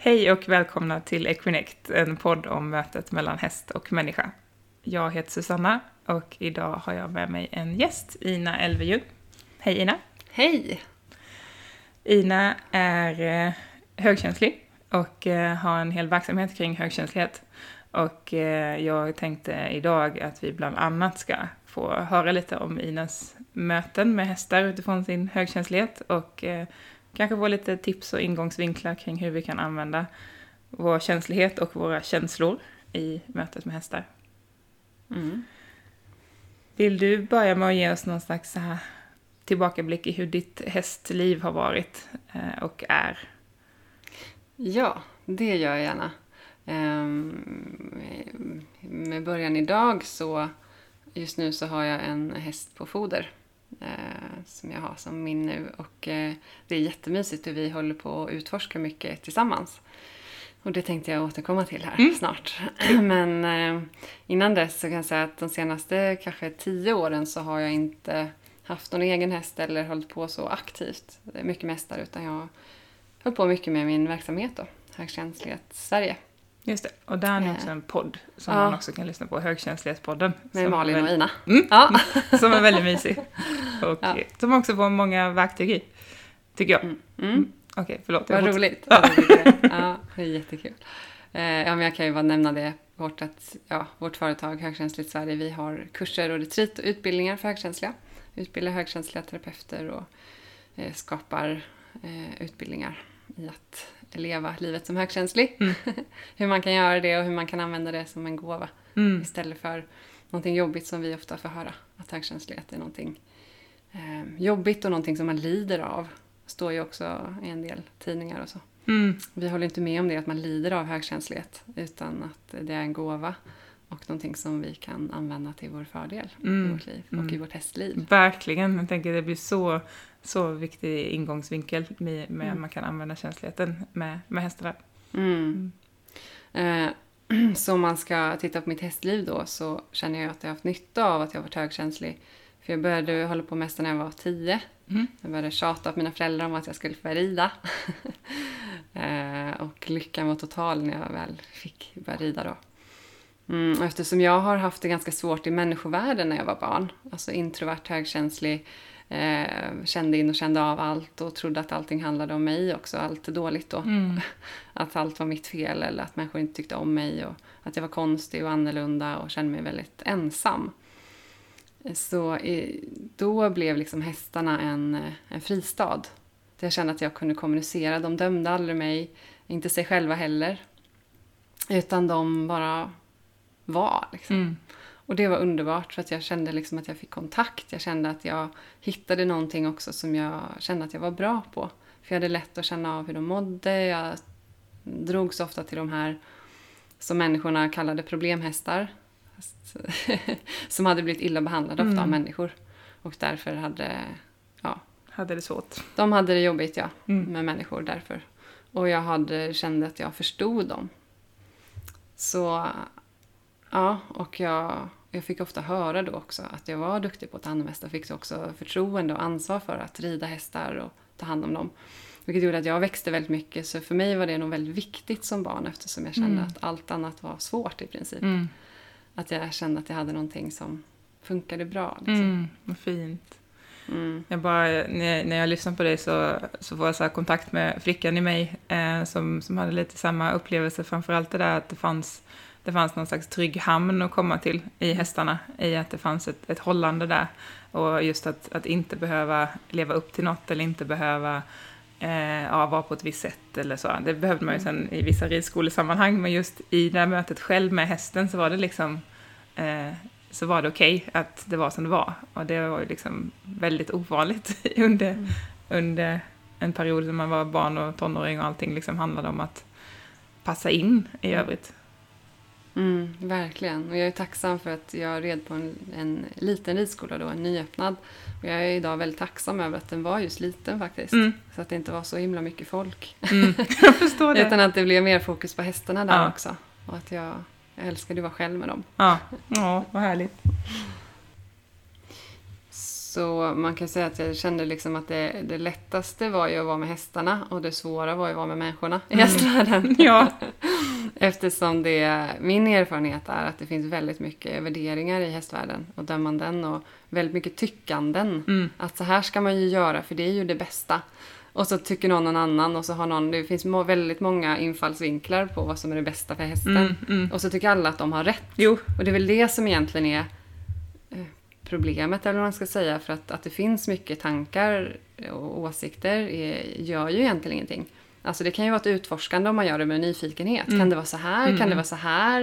Hej och välkomna till Equinect, en podd om mötet mellan häst och människa. Jag heter Susanna och idag har jag med mig en gäst, Ina Elvejung. Hej Ina! Hej! Ina är eh, högkänslig och eh, har en hel verksamhet kring högkänslighet. Och eh, jag tänkte idag att vi bland annat ska få höra lite om Inas möten med hästar utifrån sin högkänslighet och kanske få lite tips och ingångsvinklar kring hur vi kan använda vår känslighet och våra känslor i mötet med hästar. Mm. Vill du börja med att ge oss någon slags så här tillbakablick i hur ditt hästliv har varit eh, och är? Ja, det gör jag gärna. Ehm, med början idag så just nu så har jag en häst på foder eh, som jag har som min nu. Och eh, det är jättemysigt hur vi håller på att utforska mycket tillsammans. Och det tänkte jag återkomma till här mm. snart. Men eh, innan dess så kan jag säga att de senaste kanske tio åren så har jag inte haft någon egen häst eller hållit på så aktivt. Mycket mest där utan jag höll på mycket med min verksamhet då, Högkänslighet Sverige. Just det, och där är ni också en podd som ja. man också kan lyssna på, Högkänslighetspodden. Med Malin och Ina. Mm. Ja. som är väldigt mysig. Och ja. som också får många verktyg i, tycker jag. Mm. Mm. Okej, okay, förlåt. Vad roligt. Ja. ja, det är jättekul. Eh, ja, men jag kan ju bara nämna det vårt, att, ja, vårt företag Högkänsligt Sverige, vi har kurser och retreat och utbildningar för högkänsliga. Utbildar högkänsliga terapeuter och eh, skapar eh, utbildningar i att leva livet som högkänslig. Mm. hur man kan göra det och hur man kan använda det som en gåva. Mm. Istället för någonting jobbigt som vi ofta får höra. Att högkänslighet är någonting eh, jobbigt och någonting som man lider av. står ju också i en del tidningar och så. Mm. Vi håller inte med om det, att man lider av högkänslighet. Utan att det är en gåva och någonting som vi kan använda till vår fördel mm. i vårt liv och mm. i vårt hästliv. Verkligen, jag tänker det blir så, så viktig ingångsvinkel med, med mm. man kan använda känsligheten med, med hästarna. Mm. mm. Eh, så om man ska titta på mitt hästliv då så känner jag att jag har haft nytta av att jag varit högkänslig. För jag började hålla på med hästar när jag var tio. Mm. Jag började tjata på mina föräldrar om att jag skulle få rida. eh, och lyckan var total när jag väl fick börja rida då. Mm, eftersom jag har haft det ganska svårt i människovärlden när jag var barn, alltså introvert, högkänslig, eh, kände in och kände av allt och trodde att allting handlade om mig också, allt dåligt då. Mm. Att allt var mitt fel eller att människor inte tyckte om mig och att jag var konstig och annorlunda och kände mig väldigt ensam. Så då blev liksom hästarna en, en fristad. Jag kände att jag kunde kommunicera. De dömde aldrig mig, inte sig själva heller. Utan de bara var. Liksom. Mm. Och det var underbart för att jag kände liksom att jag fick kontakt. Jag kände att jag hittade någonting också som jag kände att jag var bra på. För jag hade lätt att känna av hur de mådde. Jag drogs ofta till de här som människorna kallade problemhästar. som hade blivit illa behandlade ofta mm. av människor. Och därför hade, ja. Hade det svårt. De hade det jobbigt ja, mm. med människor därför. Och jag hade, kände att jag förstod dem. Så Ja, och jag, jag fick ofta höra då också att jag var duktig på att ta hand om hästar. Fick också förtroende och ansvar för att rida hästar och ta hand om dem. Vilket gjorde att jag växte väldigt mycket. Så för mig var det nog väldigt viktigt som barn eftersom jag kände mm. att allt annat var svårt i princip. Mm. Att jag kände att jag hade någonting som funkade bra. Liksom. Mm, vad fint. Mm. Jag bara, när, när jag lyssnar på dig så, så får jag så kontakt med flickan i mig eh, som, som hade lite samma upplevelse. Framförallt det där att det fanns det fanns någon slags trygg hamn att komma till i hästarna, i att det fanns ett, ett hållande där. Och just att, att inte behöva leva upp till något eller inte behöva eh, ja, vara på ett visst sätt eller så. Det behövde man ju sen i vissa ridskolesammanhang, men just i det här mötet själv med hästen så var det liksom eh, så var det okej okay att det var som det var. Och det var ju liksom väldigt ovanligt under, mm. under en period när man var barn och tonåring och allting liksom handlade om att passa in i mm. övrigt. Mm, verkligen. Och jag är tacksam för att jag red på en, en liten ridskola då, en nyöppnad. Och jag är idag väldigt tacksam över att den var just liten faktiskt. Mm. Så att det inte var så himla mycket folk. Mm, jag förstår det. Utan att det blev mer fokus på hästarna där ja. också. Och att jag, jag älskade att vara själv med dem. Ja, ja vad härligt. Så man kan säga att jag kände liksom att det, det lättaste var ju att vara med hästarna och det svåra var ju att vara med människorna i hästvärlden. Ja. Eftersom det, min erfarenhet är att det finns väldigt mycket värderingar i hästvärlden och dömanden och väldigt mycket tyckanden. Mm. Att så här ska man ju göra för det är ju det bästa. Och så tycker någon någon annan och så har någon, det finns må- väldigt många infallsvinklar på vad som är det bästa för hästen. Mm, mm. Och så tycker alla att de har rätt. Jo. Och det är väl det som egentligen är problemet, eller vad man ska säga. För att, att det finns mycket tankar och åsikter är, gör ju egentligen ingenting. Alltså det kan ju vara ett utforskande om man gör det med nyfikenhet. Kan det vara så här? Kan Mm. det vara så här?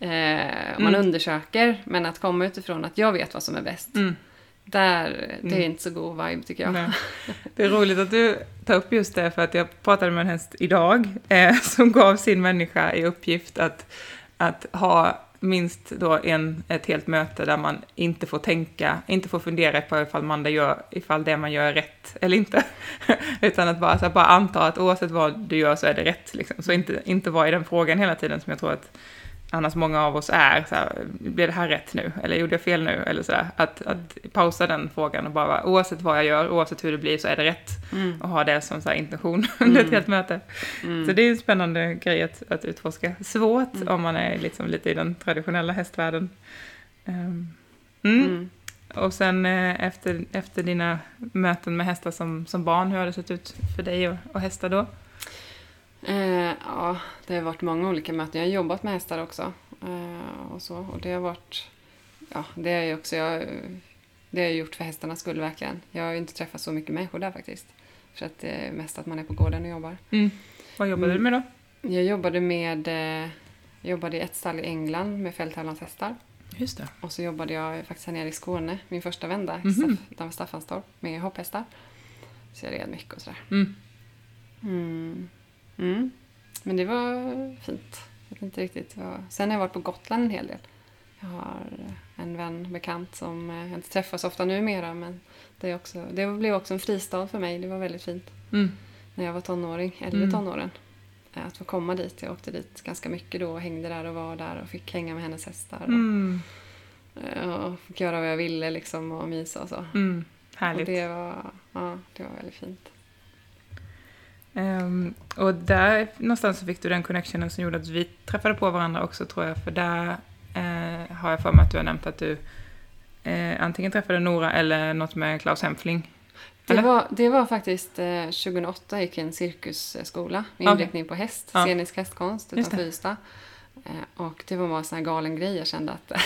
Eh, man Mm. undersöker. Men att komma utifrån att jag vet vad som är bäst. Mm. Där, det är Mm. inte så god vibe tycker jag. Nej. Det är roligt att du tar upp just det, för att jag pratade med en häst idag eh, som gav sin människa i uppgift att, att ha minst då en, ett helt möte där man inte får tänka, inte får fundera på ifall, man det, gör, ifall det man gör är rätt eller inte. Utan att bara, så här, bara anta att oavsett vad du gör så är det rätt. Liksom. Så inte, inte vara i den frågan hela tiden som jag tror att annars många av oss är. Så här, blev det här rätt nu? Eller gjorde jag fel nu? Eller så där. Att, att pausa den frågan och bara, oavsett vad jag gör, oavsett hur det blir så är det rätt. Mm. Och ha det som så här intention under ett Mm. helt möte. Mm. Så det är en spännande grej att, att utforska. Svårt Mm. om man är liksom lite i den traditionella hästvärlden. Ehm, mm. Mm. Och sen eh, efter, efter dina möten med hästar som, som barn, hur har det sett ut för dig och, och hästar då? Eh, ja, det har varit många olika möten. Jag har jobbat med hästar också. Eh, och så. Och det har varit... Ja, det är också... Jag, det har jag gjort för hästarnas skull verkligen. Jag har inte träffat så mycket människor där faktiskt. För att det är mest att man är på gården och jobbar. Vad jobbade Mm. du med då? Jag jobbade med... Eh, jag jobbade i ett stall i England med fälttävlanshästar. Just det. Och så jobbade jag faktiskt här nere i Skåne, min första vända, mm -hmm. Staffanstorp, med hopphästar. Så jag red mycket och sådär. Mm. Mm. Mm. Men det var fint. Jag vet inte riktigt vad... Sen har jag varit på Gotland en hel del. Jag har en vän, bekant, som eh, jag inte träffar så ofta numera. Men det, är också, det blev också en fristad för mig. Det var väldigt fint. Mm. När jag var tonåring, äldre Mm. tonåren. Eh, Att få komma dit. Jag åkte dit ganska mycket då och hängde där och var där och fick hänga med hennes hästar. Och, Mm. eh, och fick göra vad jag ville liksom och mysa och så. Mm. Och Härligt. det var, ja, det var väldigt fint. Ehm, och där någonstans så fick du den connectionen som gjorde att vi träffade på varandra också tror jag, för där eh, har jag för mig att du har nämnt att du eh, antingen träffade Nora eller något med Klaus Hempfling. Det var, det var faktiskt eh, 2008 gick jag en cirkusskola med inriktning på häst, Ja. scenisk hästkonst utanför. Ystad. Eh, och det var bara en sån här galen grej, jag kände att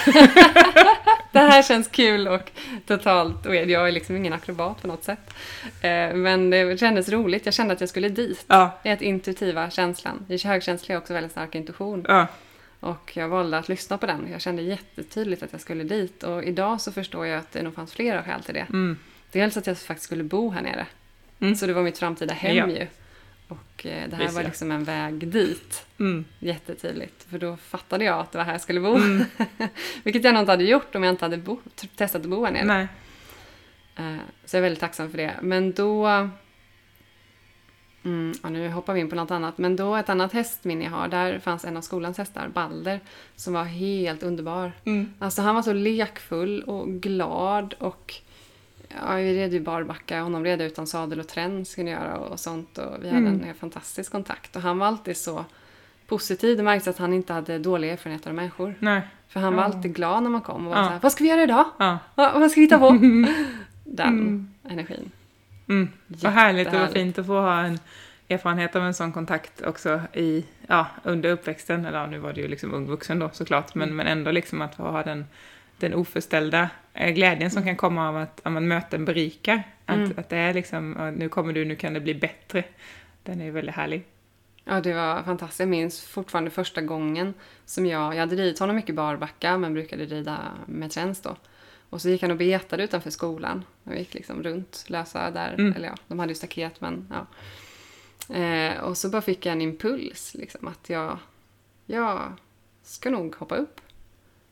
det här känns kul och totalt weird. Jag är liksom ingen akrobat på något sätt. Eh, men det kändes roligt, jag kände att jag skulle dit. Ja, Det är ett intuitiva känslan. I högkänslig har också väldigt stark intuition. ja, Och jag valde att lyssna på den. Jag kände jättetydligt att jag skulle dit. Och idag så förstår jag att det nog fanns flera skäl till det. mm, Dels att jag faktiskt skulle bo här nere. Mm. Så det var mitt framtida hem Ja. ju. Och eh, det här Visst, var ja. liksom en väg dit. mm, Jättetydligt. För då fattade jag att det var här jag skulle bo. mm. Vilket jag nog inte hade gjort om jag inte hade bo, t- testat att bo här nere. Nej. Eh, så jag är väldigt tacksam för det. Men då... Mm, ja, nu hoppar vi in på något annat. Men då ett annat hästminne jag har. Där fanns en av skolans hästar, Balder, som var helt underbar. Mm. Alltså han var så lekfull och glad och ja, vi red ju barbacka, honom red utan sadel och träns skulle göra och sånt och vi hade Mm. en fantastisk kontakt och han var alltid så positiv. Det märktes att han inte hade dåliga erfarenheter av människor. Nej. För han var Ja. alltid glad när man kom och var Ja. så här, vad ska vi göra idag? Ja. Va, vad ska vi hitta på? Den Mm. energin. Mm. Vad härligt och vad fint att få ha en erfarenhet av en sån kontakt också i, ja, under uppväxten. Eller ja, nu var det ju liksom ung vuxen då såklart, men, Mm. men ändå liksom att få ha den, den oförställda eh, glädjen som kan komma av att, att möten berikar. Att, Mm. att det är liksom, nu kommer du, nu kan det bli bättre. Den är ju väldigt härlig. Ja, det var fantastiskt. Jag minns fortfarande första gången som jag, jag hade ridit honom mycket barbacka men brukade rida med träns då. Och så gick han och betade utanför skolan. Jag gick liksom runt lösa där. Mm. Eller ja, de hade ju staket men ja. Eh, och så bara fick jag en impuls liksom att jag, jag ska nog hoppa upp.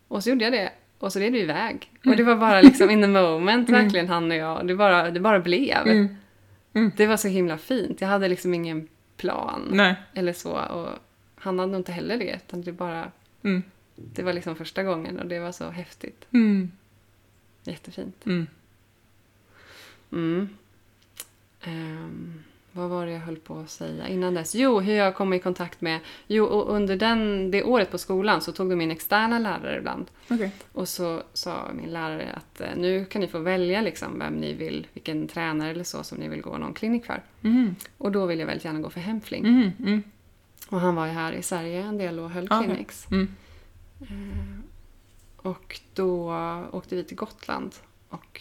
Och så gjorde jag det. Och så red vi iväg. Och det var bara liksom in the moment, Mm. verkligen han och jag. Det bara, det bara blev. Mm. Det var så himla fint. Jag hade liksom ingen plan Nej. eller så. Och han hade nog inte heller det. Utan det, bara, Mm. det var liksom första gången och det var så häftigt. Mm. Jättefint. Mm. Mm. Vad var det jag höll på att säga innan dess? Jo, hur jag kom i kontakt med... Jo, och under den, det året på skolan så tog de in externa lärare ibland. Okej. Och så sa min lärare att eh, nu kan ni få välja liksom vem ni vill, vilken tränare eller så som ni vill gå någon klinik för. Mhm. Och då vill jag väldigt gärna gå för Hemfling. Mhm. Mm. Och han var ju här i Sverige en del och höll Okej. clinics. Mm. Och då åkte vi till Gotland och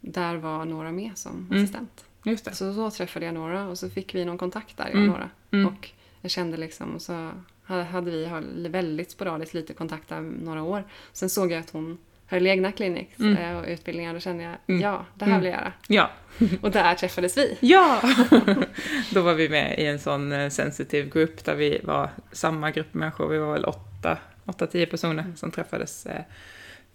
där var några med som Mm. assistent. Just det. Så då träffade jag några och så fick vi någon kontakt där, jag och Mm. några. Mm. Och jag kände liksom, och så hade- vi väldigt sporadiskt lite kontakt där några år. Sen såg jag att hon höll egna clinics Mm. eh, och utbildningar. Då kände jag, Mm. ja, det här Mm. vill jag göra. Ja. Och där träffades vi. Ja! Då var vi med i en sån eh, sensitive grupp där vi var samma grupp människor. Vi var väl åtta, åtta tio personer som träffades eh,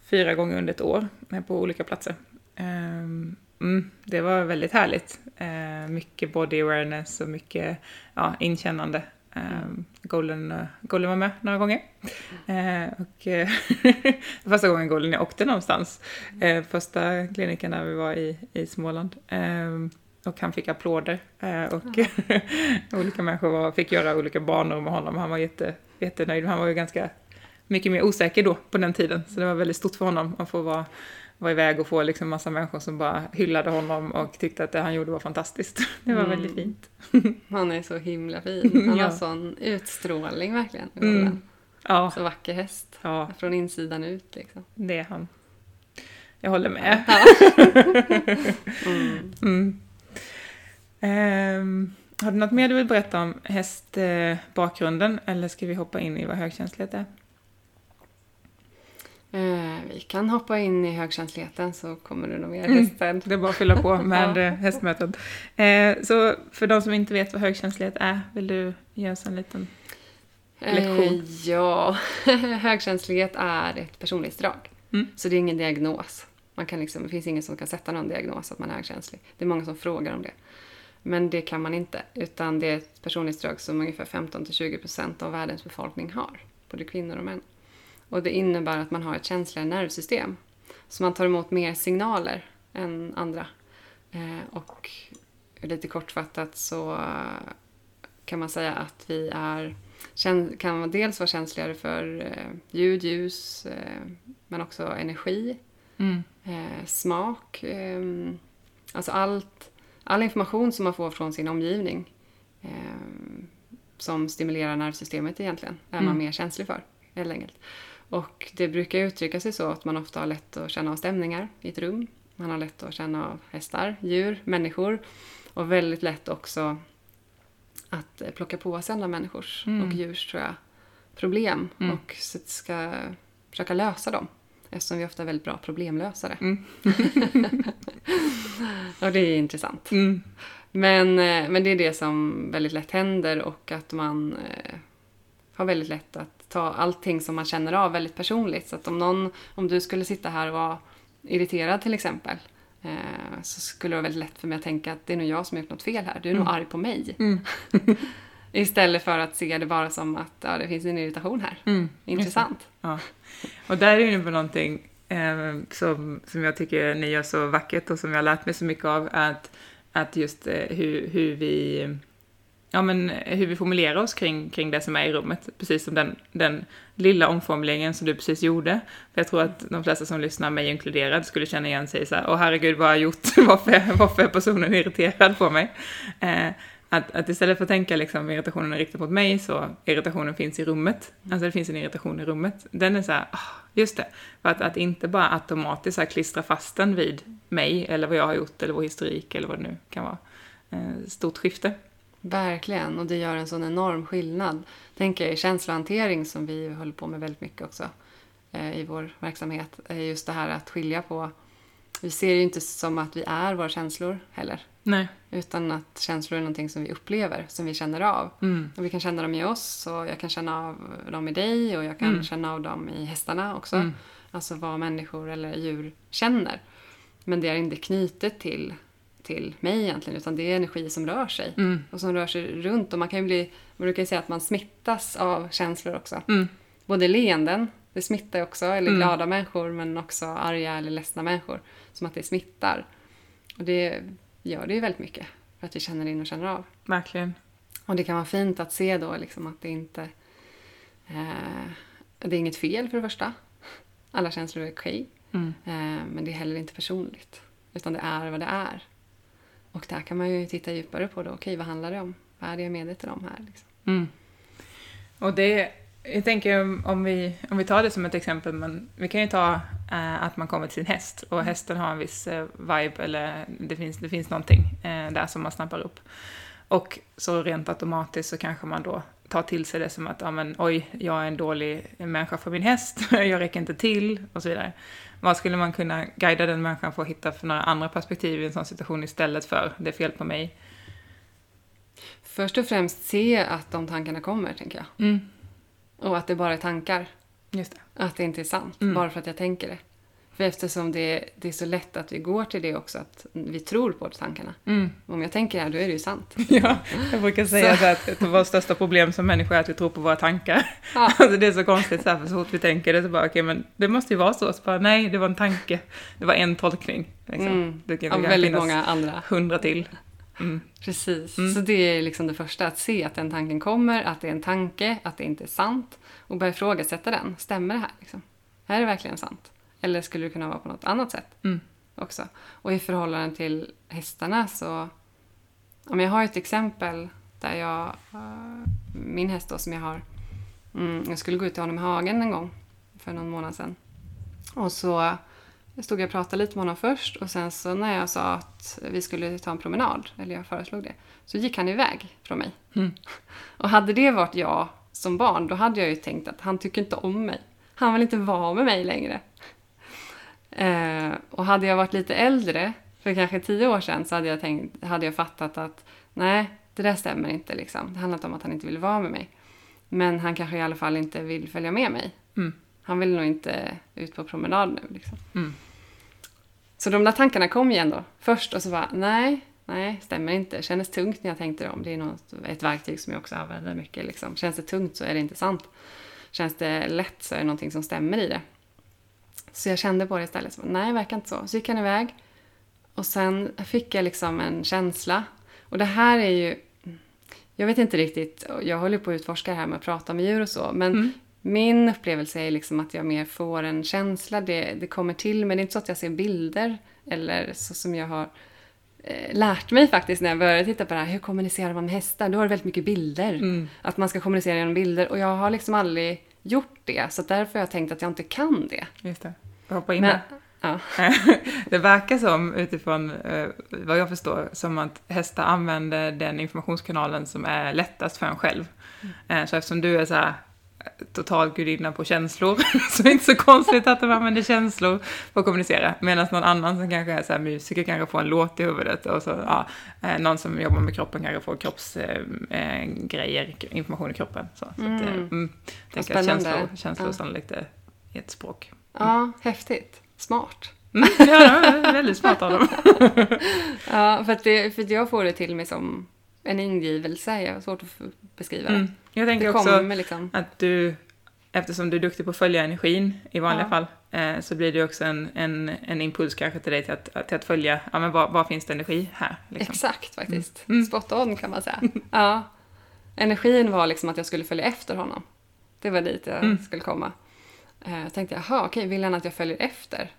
fyra gånger under ett år på olika platser. Ehm, mm, det var väldigt härligt. Eh, mycket body awareness och mycket ja, inkännande. Um, Golden, eh, Golden var med några gånger. Eh, och, eh, första gången Golden jag åkte någonstans. Eh, första kliniken där vi var i, i Småland. Ehm, och han fick applåder. Eh, och olika människor var, fick göra olika banor med honom. Han var jätte, jättenöjd. Han var ju ganska mycket mer osäker då på den tiden. Så det var väldigt stort för honom att få vara, vara iväg och få liksom massa människor som bara hyllade honom och tyckte att det han gjorde var fantastiskt. Det var Mm. väldigt fint. Han är så himla fin. Han Ja. har sån utstrålning verkligen. Mm. Ja, Så vacker häst. ja, Från insidan ut liksom. det är han. Jag håller med. Mm. Mm. Ehm, har du något mer du vill berätta om hästbakgrunden eller ska vi hoppa in i vad högkänslighet är? Eh, vi kan hoppa in i högkänsligheten så kommer det nog mer Mm. hästen. Det är bara att fylla på med Ja. hästmötet. Eh, så för de som inte vet vad högkänslighet är, vill du ge oss en liten... Lektion. Eh, ja, högkänslighet är ett personlighetsdrag. Mm. Så det är ingen diagnos. Man kan liksom, det finns ingen som kan sätta någon diagnos att man är högkänslig. Det är många som frågar om det. Men det kan man inte. Utan det är ett personlighetsdrag som ungefär 15-20% av världens befolkning har. Både kvinnor och män. Och det innebär att man har ett känsligare nervsystem. Så man tar emot mer signaler än andra. Eh, och lite kortfattat så kan man säga att vi är kan dels vara känsligare för eh, ljud, ljus, eh, men också energi, Mm. smak. Alltså allt, all information som man får från sin omgivning som stimulerar nervsystemet egentligen, är man Mm. mer känslig för, helt enkelt. Och det brukar uttrycka sig så att man ofta har lätt att känna av stämningar i ett rum. Man har lätt att känna av hästar, djur, människor. Och väldigt lätt också att plocka på sig andra människors Mm. och djurs tror jag, problem Mm. och ska försöka lösa dem. Eftersom vi ofta är väldigt bra problemlösare. Mm. och det är intressant. Mm. Men, eh, men det är det som väldigt lätt händer och att man eh, har väldigt lätt att ta allting som man känner av väldigt personligt. Så att om, någon, om du skulle sitta här och vara irriterad till exempel eh, så skulle det vara väldigt lätt för mig att tänka att det är nog jag som har gjort något fel här. Du är nog arg på mig. Mm. Istället för att se det bara som att ja, det finns en irritation här. Mm. Intressant. Ja. Och där är ju inne på någonting eh, som, som jag tycker ni gör så vackert och som jag har lärt mig så mycket av, att, att just eh, hur, hur vi Ja, men eh, hur vi formulerar oss kring, kring det som är i rummet, precis som den, den lilla omformuleringen som du precis gjorde. För jag tror att de flesta som lyssnar, mig inkluderad, skulle känna igen sig så här, åh herregud, vad har jag gjort? varför, varför är personen irriterad på mig? Eh, att, att istället för att tänka liksom irritationen är riktad mot mig, så irritationen finns i rummet. Alltså det finns en irritation i rummet. Den är så här, ah, just det. För att, att inte bara automatiskt så här klistra fast den vid mig, eller vad jag har gjort, eller vår historik, eller vad det nu kan vara. Eh, stort skifte. Verkligen, och det gör en sån enorm skillnad. Tänker jag i känslohantering som vi håller på med väldigt mycket också eh, i vår verksamhet. är Just det här att skilja på, vi ser ju inte som att vi är våra känslor heller. Nej. Utan att känslor är någonting som vi upplever, som vi känner av. Mm. Och vi kan känna dem i oss och jag kan känna av dem i dig och jag kan Mm. känna av dem i hästarna också. Mm. Alltså vad människor eller djur känner. Men det är inte knutet till, till mig egentligen utan det är energi som rör sig. Mm. Och som rör sig runt och man kan ju bli, man brukar ju säga att man smittas av känslor också. Mm. Både leenden, det smittar ju också, eller Mm. glada människor men också arga eller ledsna människor. Som att det smittar. Och det gör det ju väldigt mycket. För att vi känner in och känner av. Verkligen. Och det kan vara fint att se då liksom att det inte... Eh, det är inget fel för det första. Alla känslor är okej. Mm. Eh, men det är heller inte personligt. Utan det är vad det är. Och där kan man ju titta djupare på det. Okej, vad handlar det om? Vad är det jag är medveten om här? Liksom? Mm. Och det, jag tänker om- om vi, om vi tar det som ett exempel, men vi kan ju ta eh, att man kommer till sin häst och hästen har en viss eh, vibe eller det finns, det finns någonting eh, där som man snappar upp. Och så rent automatiskt så kanske man då tar till sig det som att, ja men oj, jag är en dålig människa för min häst, jag räcker inte till och så vidare. Vad skulle man kunna guida den människan för att hitta för några andra perspektiv i en sån situation istället för det är fel på mig? Först och främst se att de tankarna kommer, tänker jag. Mm, Och att det bara är tankar. just det. Att det inte är sant, Mm. bara för att jag tänker det. För eftersom det, det är så lätt att vi går till det också, att vi tror på tankarna. Mm. Om jag tänker det här, då är det ju sant. Ja, jag brukar säga Så- att vårt största problem som människor är att vi tror på våra tankar. Ja. Alltså det är så konstigt, så, här, för så fort vi tänker det så bara, okej men det måste ju vara så. Så bara, nej, det var en tanke. Det var en tolkning. Liksom. Mm. Det kan, det väldigt finnas många andra. hundra till. Mm. Precis. Mm. Så det är liksom det första, att se att den tanken kommer, att det är en tanke, att det inte är sant. Och börja ifrågasätta den. Stämmer det här? Liksom? Är det verkligen sant? Eller skulle det kunna vara på något annat sätt Mm. också? Och i förhållande till hästarna så... Om jag har ett exempel där jag... eh, min häst då som jag har... Mm, jag skulle gå ut till honom i hagen en gång för någon månad sedan. Och så stod jag och pratade lite med honom först och sen så när jag sa att vi skulle ta en promenad, eller jag föreslog det, så gick han iväg från mig. Mm. Och hade det varit jag som barn, då hade jag ju tänkt att han tycker inte om mig. Han vill inte vara med mig längre. Eh, och hade jag varit lite äldre, för kanske tio år sedan, så hade jag, tänkt, hade jag fattat att nej, det där stämmer inte. Liksom. Det handlar inte om att han inte vill vara med mig. Men han kanske i alla fall inte vill följa med mig. Mm. Han vill nog inte ut på promenad nu. Liksom. Mm. Så de där tankarna kom igen då. Först och så bara, nej, nej, stämmer inte. Kändes tungt när jag tänkte dem. Det är något, ett verktyg som jag också använder mycket. Liksom. Känns det tungt så är det inte sant. Känns det lätt så är det någonting som stämmer i det. Så jag kände på det istället. Så, nej, det verkar inte så. Så gick han iväg. Och sen fick jag liksom en känsla. Och det här är ju... Jag vet inte riktigt. Jag håller på att utforska det här med att prata med djur och så. Men Mm. min upplevelse är liksom att jag mer får en känsla. Det, det kommer till mig. Det är inte så att jag ser bilder. Eller så som jag har eh, lärt mig faktiskt när jag började titta på det här. Hur kommunicerar man med hästar? Då har det väldigt mycket bilder. Mm. Att man ska kommunicera genom bilder. Och jag har liksom aldrig gjort det. Så därför har jag tänkt att jag inte kan det. Just det. Jag hoppar in Men, ja. Det verkar som, utifrån eh, vad jag förstår, som att hästar använder den informationskanalen som är lättast för en själv. Eh, så eftersom du är så här eh, total gudinna på känslor, så är det inte så konstigt att de använder känslor för att kommunicera. Medan någon annan som kanske är så här musiker kanske får en låt i huvudet och så, ja, någon som jobbar med kroppen kanske får kroppsgrejer, grejer, information i kroppen. Så, så att, eh, Mm. mm, tänker att känslor, känslor Ja. sannolikt är ett språk. Ja, häftigt. Smart. Mm, ja, väldigt smart av dem. Ja, för att, det, för att jag får det till mig som en ingivelse. Jag har svårt att beskriva det. Mm. Jag tänker Det också liksom. att du, eftersom du är duktig på att följa energin i vanliga Ja. fall, eh, så blir det också en, en, en impuls kanske till dig till att, till att följa, ja men var, var finns det energi här? Liksom. Exakt faktiskt. Mm. Spot on kan man säga. ja. Energin var liksom att jag skulle följa efter honom. Det var dit jag Mm. skulle komma. Eh, Jag tänkte, jaha, okej, vill han att jag följer efter?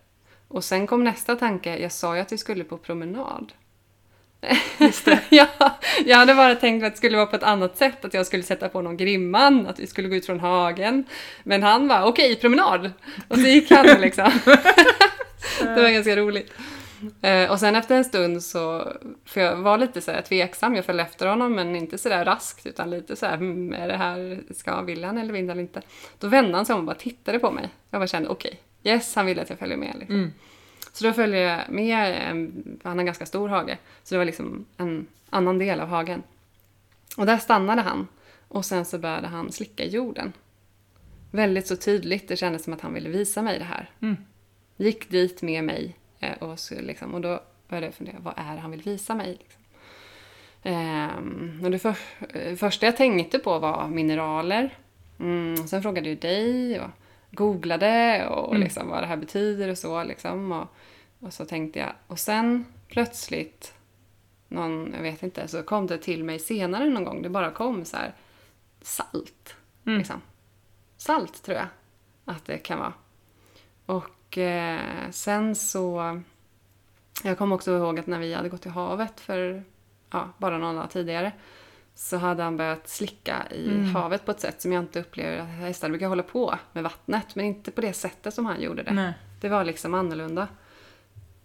Och sen kom nästa tanke, jag sa ju att vi skulle på promenad. Just det. ja, jag hade bara tänkt att det skulle vara på ett annat sätt, att jag skulle sätta på någon grimman, att vi skulle gå ut från hagen. Men han var okej, promenad. Och så gick han liksom. det var ganska roligt. Eh, och sen efter en stund så, för jag var lite så här tveksam, jag följde efter honom men inte så där raskt utan lite så här, hmm, är det här, ska vill han eller vill han inte? Då vände han sig om och bara tittade på mig. Jag bara kände, okej, yes, han vill att jag följer med. Liksom. Mm. Så då följde jag med, han har en ganska stor hage, så det var liksom en annan del av hagen. Och där stannade han och sen så började han slicka jorden. Väldigt så tydligt, det kändes som att han ville visa mig det här. Mm. Gick dit med mig och, så liksom, och då började jag fundera, vad är det han vill visa mig? Liksom. Ehm, och det för, eh, första jag tänkte på var mineraler. Mm, sen frågade jag dig och googlade och Mm. liksom vad det här betyder och så. Liksom, och, och så tänkte jag, och sen plötsligt, någon, jag vet inte, så kom det till mig senare någon gång. Det bara kom så här salt. Mm. Liksom. Salt tror jag att det kan vara. Och eh, sen så... Jag kommer också ihåg att när vi hade gått till havet för ja, bara någon dag tidigare så hade han börjat slicka i Mm. havet på ett sätt som jag inte upplever att hästar brukar hålla på med vattnet. Men inte på det sättet som han gjorde det. Nej. Det var liksom annorlunda.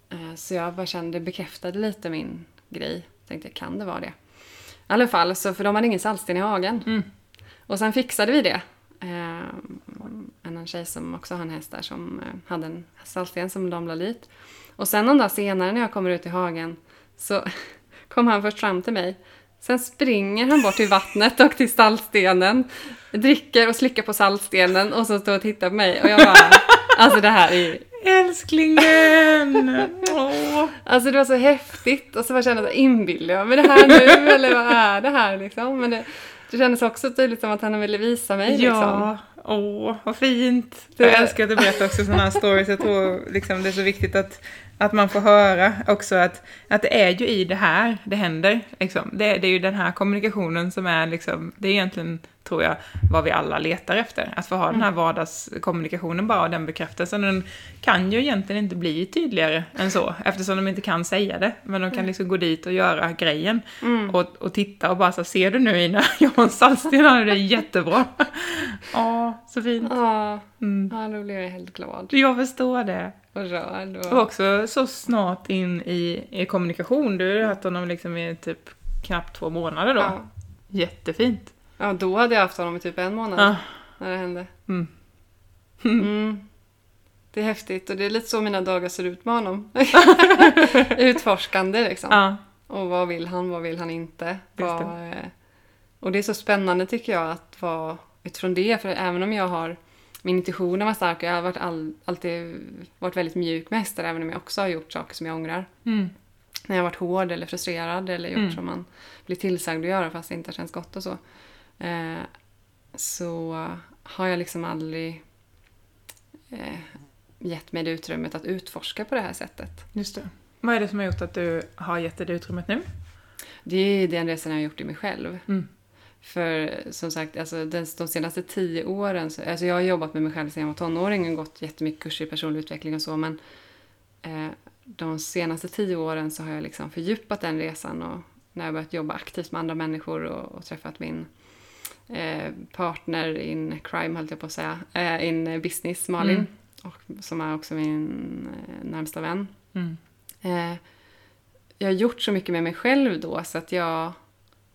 Eh, Så jag bara kände, det bekräftade lite min grej. Tänkte, kan det vara det? I alla fall, så för de hade ingen saltsten i hagen. Mm. Och sen fixade vi det. Annan tjej som också har en häst där som eh, hade en saltsten som de la dit. Och sen någon dag senare när jag kommer ut i hagen så kom han först fram till mig. Sen springer han bort till vattnet och till saltstenen. Dricker och slickar på saltstenen och så står och tittar på mig. Och jag bara, alltså det här är Älsklingen! Åh. Alltså det var så häftigt och så bara kände jag, inbillar jag mig det här nu eller vad är det här liksom? Men det, det kändes också tydligt som att han ville visa mig liksom. Ja, åh, vad fint. Det- Jag älskar att du berättar också sådana här stories. Jag tror liksom det är så viktigt att, att man får höra också att, att det är ju i det här det händer. Liksom. Det, det är ju den här kommunikationen som är liksom, det är egentligen, tror jag, vad vi alla letar efter. Att få ha den här vardagskommunikationen bara och den bekräftelsen. Den kan ju egentligen inte bli tydligare än så, eftersom de inte kan säga det. Men de kan liksom gå dit och göra grejen. Och, och titta och bara så ser du nu Ina, jag har en saltsten det är jättebra. Ja, så fint. Ja, Mm. ja, då blev jag helt glad Jag förstår det. och rörd. Och Och, också så snart in i, i kommunikation. Du har haft honom liksom i typ knappt två månader då. ja. Jättefint. Ja, då hade jag haft honom i typ en månad Ja. när det hände. Mm. Mm. Det är häftigt och det är lite så mina dagar ser ut med honom. Utforskande liksom. Ja. Och vad vill han, vad vill han inte? Vad, eh, och det är så spännande tycker jag att vara utifrån det. För även om jag har, min intuition var stark och jag har varit all, alltid varit väldigt mjuk med hästar. Även om jag också har gjort saker som jag ångrar. Mm. När jag har varit hård eller frustrerad eller gjort Mm. som man blir tillsagd att göra fast det inte har känts gott och så. Eh, så har jag liksom aldrig eh, gett mig det utrymmet att utforska på det här sättet. Just det. Vad är det som har gjort att du har gett dig det utrymmet nu? Det är den resan jag har gjort i mig själv. Mm. För som sagt, alltså, den, de senaste tio åren, så, alltså jag har jobbat med mig själv sedan jag var tonåring och gått jättemycket kurser i personlig utveckling och så, men eh, de senaste tio åren så har jag liksom fördjupat den resan och när jag börjat jobba aktivt med andra människor och, och träffat min eh, partner in crime, höll jag på att säga, eh, in business, Malin, Mm. och, som är också min eh, närmsta vän. Mm. Eh, jag har gjort så mycket med mig själv då så att jag...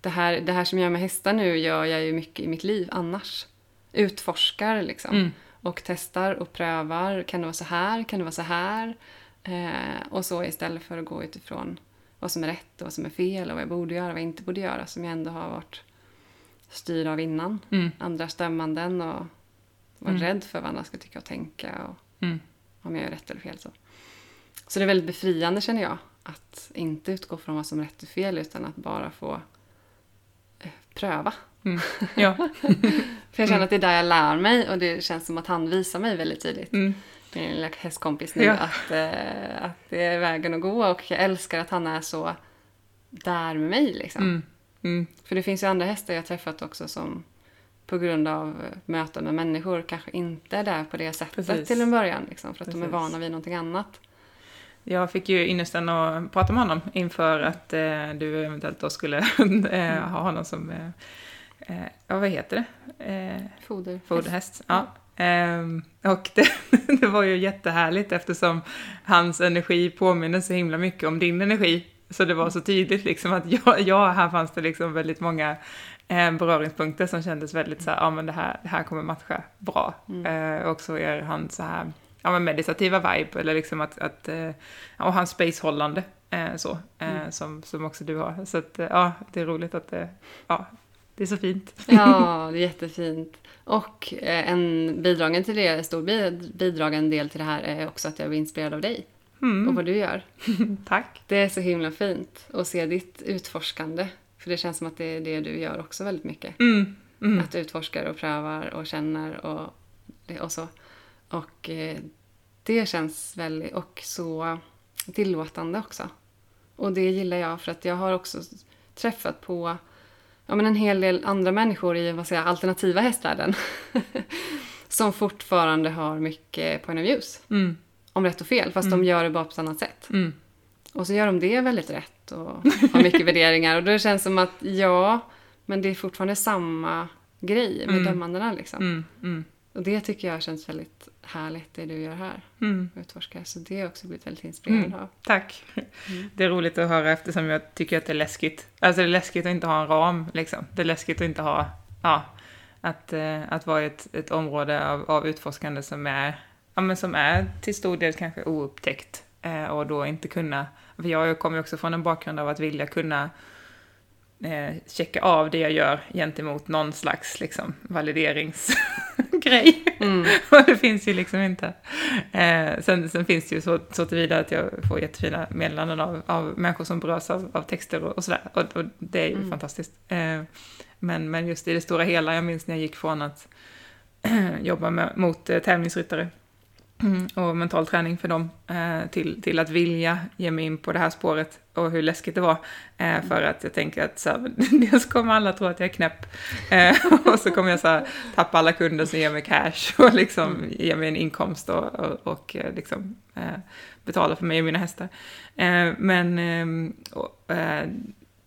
Det här, det här som jag gör med hästar nu gör jag ju mycket i mitt liv annars. Utforskar liksom. Mm. Och testar och prövar. Kan det vara så här? Kan det vara så här? Eh, och så istället för att gå utifrån vad som är rätt och vad som är fel och vad jag borde göra och vad jag inte borde göra som jag ändå har varit styrd av innan. Mm. Andras dömanden och varit Mm. rädd för vad andra ska tycka och tänka. Och, Mm. om jag gör rätt eller fel. Så. så det är väldigt befriande känner jag. Att inte utgå från vad som är rätt och fel utan att bara få eh, pröva. Mm. Ja. För jag känner att det är där jag lär mig och det känns som att han visar mig väldigt tydligt. Mm. Min lilla hästkompis nu Ja. att, eh, att det är vägen att gå och jag älskar att han är så där med mig liksom. Mm. Mm. För det finns ju andra hästar jag träffat också som på grund av eh, möten med människor kanske inte är där på det sättet Precis. till en början. Liksom, för att de är Precis. vana vid någonting annat. Jag fick ju ynnesten att prata med honom inför att eh, du eventuellt då skulle eh, ha honom som, eh, eh, ja vad heter det? Eh, Foder. Foderhäst. Ja. Ehm, och det, det var ju jättehärligt eftersom hans energi påminner så himla mycket om din energi. Så det var så tydligt liksom att ja, ja här fanns det liksom väldigt många eh, beröringspunkter som kändes väldigt så här, ja men det här, det här kommer matcha bra. Mm. Eh, och så är han så här, ja men meditativa vibe eller liksom att, att eh, och hans spacehållande eh, så, eh, Mm. som, som också du har. Så att eh, ja, det är roligt att det, ja, det är så fint. Ja, det är jättefint. Och eh, en bidragen till det, stor bi- bidragande del till det här är också att jag blir inspirerad av dig Mm. och vad du gör. Tack. Det är så himla fint att se ditt utforskande. För det känns som att det är det du gör också väldigt mycket. Mm. Mm. Att du utforskar och prövar och känner och, och så. Och eh, det känns väldigt, och så tillåtande också. Och det gillar jag för att jag har också träffat på ja, men en hel del andra människor i vad säger, alternativa hästvärlden. som fortfarande har mycket point of views. Mm. Om rätt och fel, fast de gör det bara på ett annat sätt. Mm. Och så gör de det väldigt rätt och har mycket värderingar. Och då känns det som att ja, men det är fortfarande samma grej med Mm. dömandena liksom. Mm. Mm. Och det tycker jag känns väldigt härligt, det du gör här. Mm. Utforskar. Så det har jag också blivit väldigt inspirerad Mm. av. Tack. Det är roligt att höra eftersom jag tycker att det är läskigt. Alltså det är läskigt att inte ha en ram, liksom. Det är läskigt att inte ha, ja, att, eh, att vara i ett, ett område av, av utforskande som är, ja men som är till stor del kanske oupptäckt. Eh, och då inte kunna, för jag kommer ju också från en bakgrund av att vilja kunna eh, checka av det jag gör gentemot någon slags liksom, valideringsgrej. Mm. Och det finns ju liksom inte. Eh, sen, sen finns det ju så, så tillvida att jag får jättefina meddelanden av, av människor som berörs av, av texter och, och sådär. Och, och det är ju Mm. fantastiskt. Eh, men, men just i det stora hela, jag minns när jag gick från att jobba med, mot eh, tävlingsryttare mm, och mental träning för dem eh, till, till att vilja ge mig in på det här spåret och hur läskigt det var. Eh, för att jag tänker att så här, dels kommer alla tro att jag är knäpp eh, och så kommer jag så här, tappa alla kunder som ger mig cash och liksom ger mig en inkomst och, och, och eh, liksom eh, betala för mig och mina hästar. Eh, men eh, och,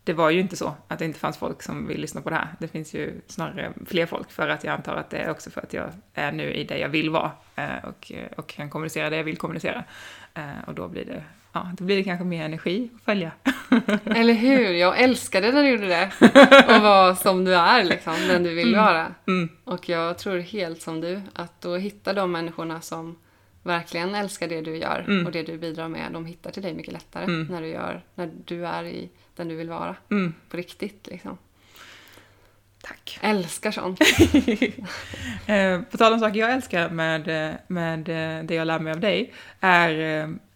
det var ju inte så att det inte fanns folk som vill lyssna på det här. Det finns ju snarare fler folk för att jag antar att det är också för att jag är nu i det jag vill vara eh, och, och kan kommunicera det jag vill kommunicera. Eh, och då blir det, ja, då blir det kanske mer energi att följa. Eller hur? Jag älskade när du gjorde det. Och var som du är, liksom, den du vill vara. Mm, Och jag tror helt som du, att då hittar de människorna som verkligen älskar det du gör Mm. och det du bidrar med, de hittar till dig mycket lättare Mm. när, du gör, när du är i den du vill vara. mm, På riktigt liksom. tack. Älskar sånt. Eh, på tal om saker jag älskar med, eh, med eh, det jag lär mig av dig, är,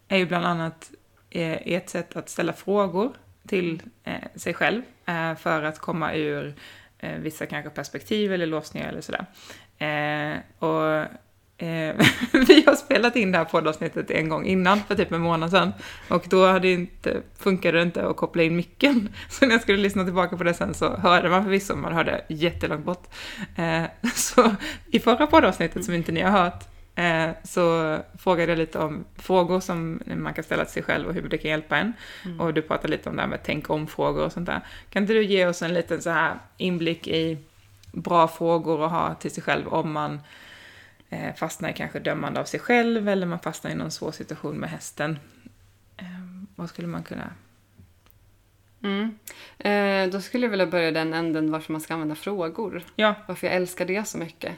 är ju bland annat ett sätt att ställa frågor till sig själv för att komma ur vissa kanske perspektiv eller låsningar eller sådär. Och vi har spelat in det här poddavsnittet en gång innan, för typ en månad sedan. Och då hade inte, funkade det inte att koppla in micken. Så när jag skulle lyssna tillbaka på det sen så hörde man förvisso, man hörde jättelångt bort. Eh, så i förra poddavsnittet som inte ni har hört, eh, så frågade jag lite om frågor som man kan ställa till sig själv och hur det kan hjälpa en. Och du pratade lite om det här med tänk om-frågor och sånt där. Kan inte du ge oss en liten så här inblick i bra frågor att ha till sig själv om man eh, fastnar i kanske dömande av sig själv eller man fastnar i någon svår situation med hästen. Eh, vad skulle man kunna... Mm. Eh, då skulle jag vilja börja den änden varför man ska använda frågor. Ja, Varför jag älskar det så mycket.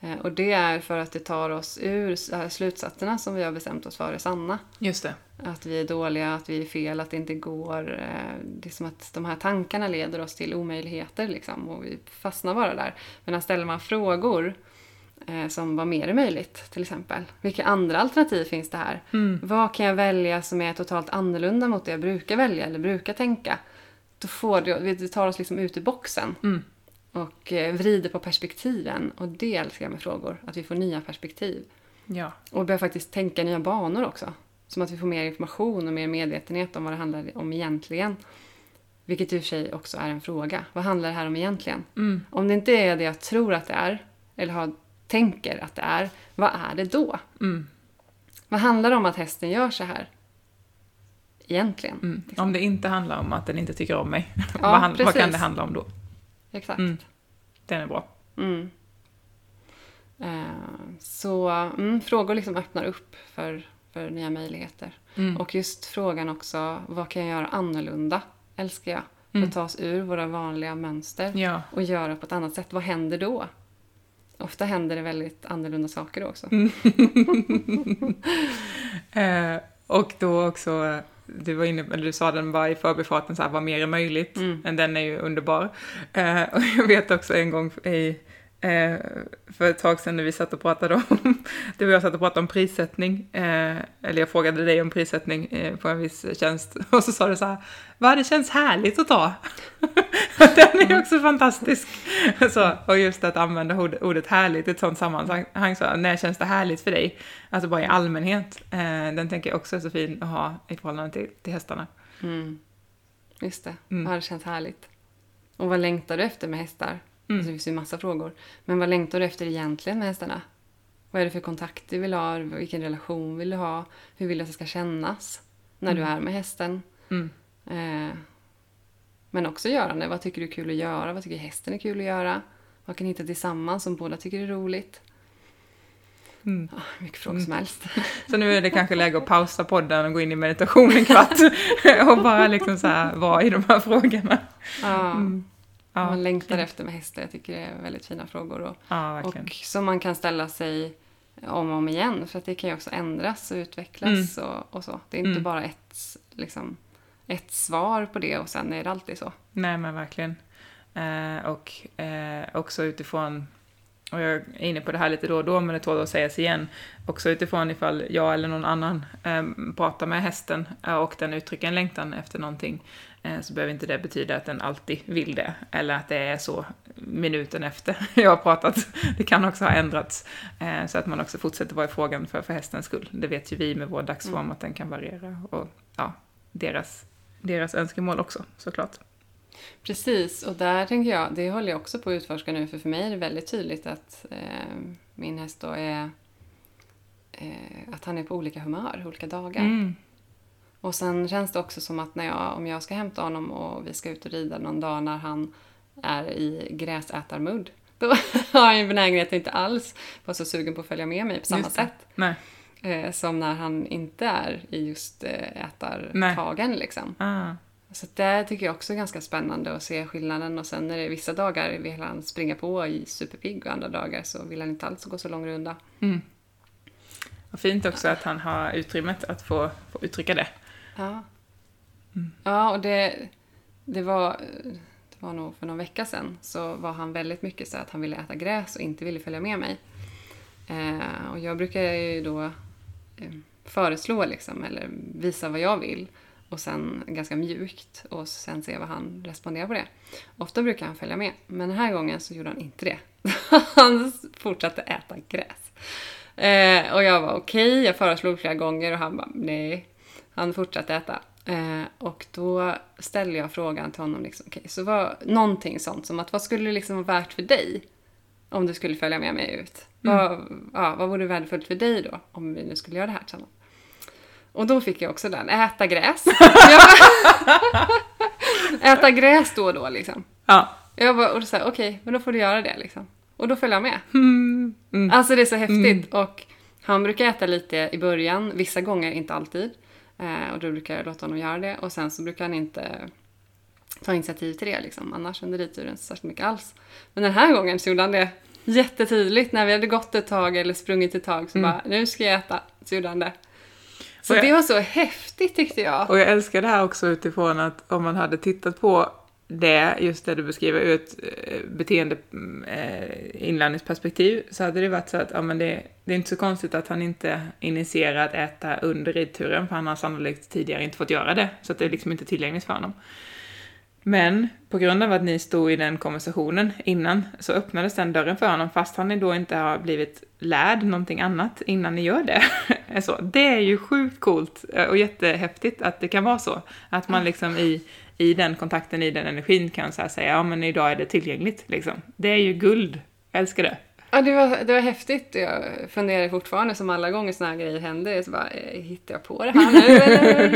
Eh, och det är för att det tar oss ur här slutsatserna som vi har bestämt oss för är sanna. just det. Att vi är dåliga, att vi är fel, att det inte går. Eh, Det är som att de här tankarna leder oss till omöjligheter liksom, och vi fastnar bara där. Men när ställer man frågor eh, som vad mer möjligt till exempel. Vilka andra alternativ finns det här? Mm. Vad kan jag välja som är totalt annorlunda mot det jag brukar välja eller brukar tänka? Då får det, det tar oss liksom ut ur boxen Mm. och eh, vrider på perspektiven. Och det älskar jag med frågor, att vi får nya perspektiv. Ja. Och börjar faktiskt tänka nya banor också. Som att vi får mer information och mer medvetenhet om vad det handlar om egentligen. Vilket i och för sig också är en fråga. Vad handlar det här om egentligen? Mm. Om det inte är det jag tror att det är, eller har, tänker att det är, vad är det då? Mm. Vad handlar det om att hästen gör så här? Egentligen. Mm. Om det inte handlar om att den inte tycker om mig, Ja, vad, han, vad kan det handla om då? Exakt. Mm. Den är bra. Mm. Eh, så mm, frågor liksom öppnar upp för, för nya möjligheter. Mm. Och just frågan också, vad kan jag göra annorlunda? Älskar jag. För Mm. att ta oss ur våra vanliga mönster Ja. och göra på ett annat sätt. Vad händer då? Ofta händer det väldigt annorlunda saker då också. Mm. Eh, och då också, du var inne eller du sa den var i förbifarten så här, vad mer är möjligt? Mm. Men den är ju underbar. Eh, och jag vet också en gång i, eh, för ett tag sedan när vi satt och pratade om, du och jag satt och pratade om prissättning, eh, eller jag frågade dig om prissättning eh, på en viss tjänst, och så sa du så här, vad det känns härligt att ta. Den är också fantastisk. Så, och just att använda ordet, ordet härligt i ett sånt sammanhang, så, när känns det härligt för dig? Alltså bara i allmänhet. Den tänker jag också är så fin att ha i förhållande till, till hästarna. Mm. Just det. Mm. Ja, det känns härligt. Och vad längtar du efter med hästar? Mm. Alltså, det finns ju massa frågor. Men vad längtar du efter egentligen med hästarna? Vad är det för kontakt du vill ha? Vilken relation vill du ha? Hur vill du att det ska kännas när du är med hästen? Mm. Eh, men också görande. Vad tycker du är kul att göra? Vad tycker hästen är kul att göra? Vad kan ni hitta tillsammans som båda tycker är roligt? Mm. Ah, hur mycket frågor som helst. Så nu är det kanske läge att pausa podden och gå in i meditation en kvart och bara liksom så här vara i de här frågorna. Ja, Mm. Ja, man längtar efter med hästar. Jag tycker det är väldigt fina frågor. Och, ja och som man kan ställa sig om och om igen. För att det kan ju också ändras och utvecklas och, och så. Det är inte Mm. bara ett, liksom, ett svar på det och sen är det alltid så. Nej, men verkligen. Eh, och eh, också utifrån, och jag är inne på det här lite då och då, men det tål att sägas igen, också utifrån ifall jag eller någon annan eh, pratar med hästen eh, och den uttrycker en längtan efter någonting, så behöver inte det betyda att den alltid vill det, eller att det är så minuten efter jag har pratat. Det kan också ha ändrats, eh, så att man också fortsätter vara i frågan för, för hästens skull. Det vet ju vi med vår dagsform Mm. att den kan variera, och ja, deras, deras önskemål också såklart. Precis, och där tänker jag, det håller jag också på att utforska nu, för för mig är det väldigt tydligt att eh, min häst då är eh, att han är på olika humör, olika dagar. Mm. Och sen känns det också som att när jag, om jag ska hämta honom och vi ska ut och rida någon dag när han är i gräsätarmood, då har han en benägenhet att inte alls vara så sugen på att följa med mig på samma sätt. Nej. Eh, som när han inte är i just eh, ätartagen liksom. Ah. Så det tycker jag också är ganska spännande att se skillnaden. Och sen är det vissa dagar vill han springa på i superpigg och andra dagar så vill han inte alls gå så lång runda. Mm. Och fint också att han har utrymmet att få, få uttrycka det. Ja. Ja, och det, det, var, det var nog för någon vecka sedan så var han väldigt mycket så att han ville äta gräs och inte ville följa med mig. Eh, och jag brukar ju då eh, föreslå liksom, eller visa vad jag vill och sen ganska mjukt och sen se vad han responderar på det. Ofta brukar han följa med, men den här gången så gjorde han inte det. han fortsatte äta gräs. Eh, och jag var okej, jag föreslog flera gånger och han bara nej. Han fortsatte äta. Eh, och då ställde jag frågan till honom, liksom, okej, så vad, någonting sånt som att vad skulle det liksom vara värt för dig om du skulle följa med mig ut? Vad, ja, vad vore värdefullt för dig då om vi nu skulle göra det här tillsammans? Och då fick jag också den, äta gräs. Äta gräs då och då liksom. Ja. Jag bara, och då sa okej, men då får du göra det liksom. Och då följde jag med. Mm. Mm. Alltså det är så häftigt. Och han brukar äta lite i början, vissa gånger, inte alltid. Eh, och då brukar jag låta honom göra det. Och sen så brukar han inte ta initiativ till det liksom. Annars under ridturen så särskilt mycket alls. Men den här gången så gjorde han det jättetydligt. När vi hade gått ett tag eller sprungit ett tag så bara, nu ska jag äta. Så gjorde han det. Så Och jag- det var så häftigt tyckte jag. Och jag älskar det här också utifrån att om man hade tittat på det, just det du beskriver, ur ett eh, beteende eh, inlärningsperspektiv, så hade det varit så att ja, men det, det är inte så konstigt att han inte initierar att äta under ridturen, för han har sannolikt tidigare inte fått göra det, så att det är liksom inte tillgängligt för honom. Men på grund av att ni stod i den konversationen innan så öppnades den dörren för honom fast han då inte har blivit lärd någonting annat innan ni gör det. så, det är ju sjukt coolt eh, och jättehäftigt att det kan vara så. Att man liksom i, i den kontakten, i den energin kan så säga ja men idag är det tillgängligt liksom. Det är ju guld. Jag älskar det. Ja, det var, det var häftigt. Jag funderar fortfarande som alla gånger såna här grejer händer. Så bara, eh, hittar jag på det här nu eller?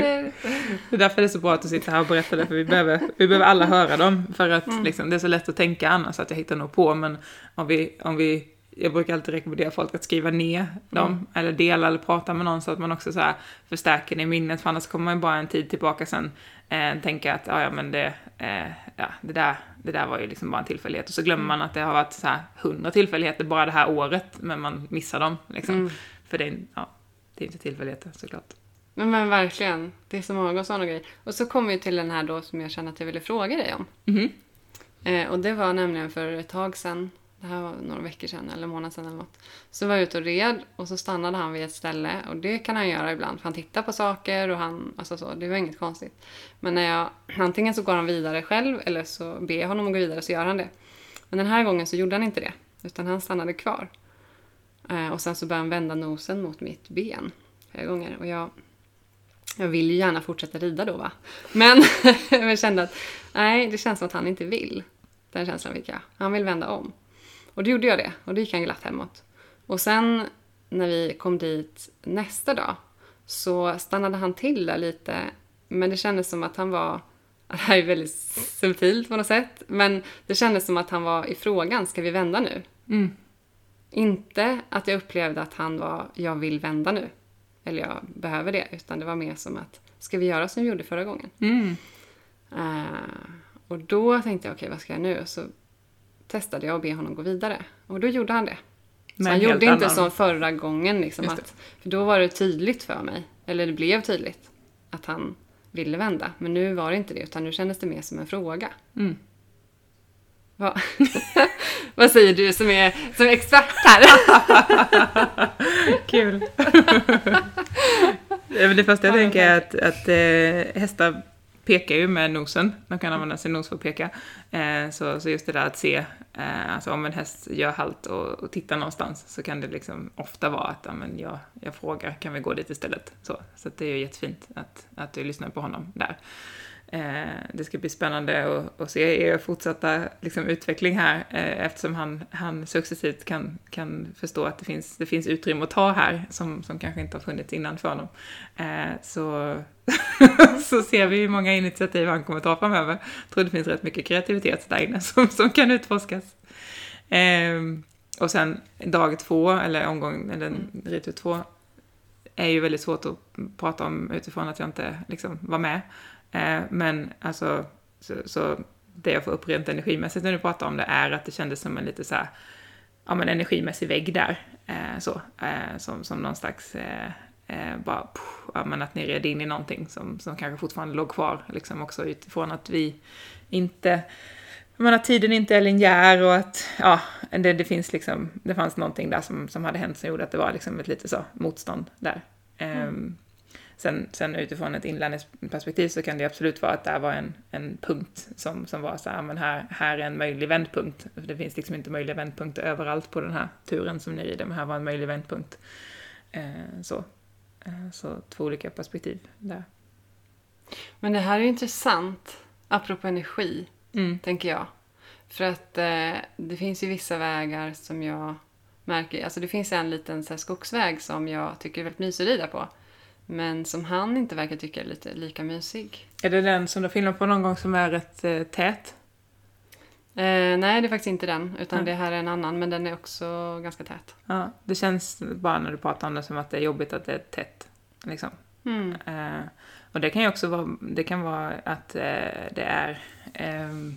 Det är därför det är så bra att du sitter här och berättar det, för vi behöver, vi behöver alla höra dem. För att liksom, det är så lätt att tänka annars, att jag hittar nog på, men om vi, om vi jag brukar alltid rekommendera folk att skriva ner dem, eller dela eller prata med någon så att man också så här förstärker det i minnet, för annars kommer man ju bara en tid tillbaka sen eh, tänka att ja, ja men det, eh, ja, det, där, det där var ju liksom bara en tillfällighet, och så glömmer man att det har varit så här hundra tillfälligheter bara det här året, men man missar dem liksom. Mm. För det är, ja, det är inte tillfälligheter såklart. Men, men verkligen, det är så många sådana grejer. Och så kom vi till den här då som jag känner att jag ville fråga dig om. Mhm. Eh, och det var nämligen för ett tag sedan, det här var några veckor sedan eller en månad sedan eller något. Så var jag ute och red och så stannade han vid ett ställe och det kan han göra ibland för han tittar på saker och han, alltså så, det var inget konstigt. Men när jag, antingen så går han vidare själv eller så ber jag honom att gå vidare så gör han det. Men den här gången så gjorde han inte det, utan han stannade kvar. Eh, och sen så började han vända nosen mot mitt ben flera gånger och jag Jag vill ju gärna fortsätta rida då va. Men jag kände att nej, det känns som att han inte vill. Den känslan fick jag. Han vill vända om. Och då gjorde jag det. Och då gick han glatt hemåt. Och sen när vi kom dit nästa dag så stannade han till där lite. Men det kändes som att han var, det här är väldigt subtilt på något sätt, men det kändes som att han var i frågan, ska vi vända nu? Mm. Inte att jag upplevde att han var, jag vill vända nu. Eller jag behöver det, utan det var mer som att, ska vi göra som vi gjorde förra gången? Mm. Uh, och då tänkte jag, okej okay, vad ska jag nu? Så testade jag att be honom gå vidare. Och då gjorde han det. Så han gjorde inte annan. som förra gången. Liksom, att, för då var det tydligt för mig, eller det blev tydligt, att han ville vända. Men nu var det inte det, utan nu kändes det mer som en fråga. Mm. Va? Vad säger du som är, som är expert här? Kul. det första jag tänker är att, att eh, hästar pekar ju med nosen. De kan använda sin nos för att peka. Eh, så, så just det där att se, eh, alltså om en häst gör halt och, och tittar någonstans så kan det liksom ofta vara att men jag, jag frågar, kan vi gå dit istället? Så, så det är ju jättefint att, att du lyssnar på honom där. Eh, det ska bli spännande att, se er fortsatta liksom, utveckling här eh, eftersom han, han successivt kan, kan förstå att det finns, det finns utrymme att ta här som, som kanske inte har funnits innan för honom. Eh, så, så ser vi hur många initiativ han kommer ta framöver. Jag tror det finns rätt mycket kreativitet där inne som, som kan utforskas. och sen dag två, eller omgång, eller ritur två, är ju väldigt svårt att prata om utifrån att jag inte liksom var med. Eh, men alltså, så, så, det jag får upp rent energimässigt när du pratar om det är att det kändes som en lite så här, ja men energimässig vägg där. Eh, så, eh, som, som någon slags, bara, pff, ja men att ni red in i någonting som, som kanske fortfarande låg kvar, liksom också utifrån att vi inte, jag menar tiden inte är linjär och att, ja, det, det finns liksom, det fanns någonting där som, som hade hänt som gjorde att det var liksom ett lite så motstånd där. Mm. Ehm, Sen, sen utifrån ett inlärningsperspektiv så kan det absolut vara att det var en, en punkt som, som var så här, men här, här är en möjlig vändpunkt. För det finns liksom inte möjliga vändpunkter överallt på den här turen som ni rider, men här var en möjlig vändpunkt. Eh, så. Eh, så två olika perspektiv där. Men det här är intressant, apropå energi, mm. tänker jag. För att eh, det finns ju vissa vägar som jag märker, alltså det finns en liten så här, skogsväg som jag tycker är väldigt mysig att rida på. Men som han inte verkar tycka är lite lika mysig. Är det den som du filmat på någon gång som är rätt eh, tät? Eh, nej, det är faktiskt inte den. Utan mm. det här är en annan, men den är också ganska tät. Ja, det känns bara när du pratar om det som att det är jobbigt att det är tätt. Liksom. Mm. Eh, och det kan ju också vara, det kan vara att eh, det är ehm,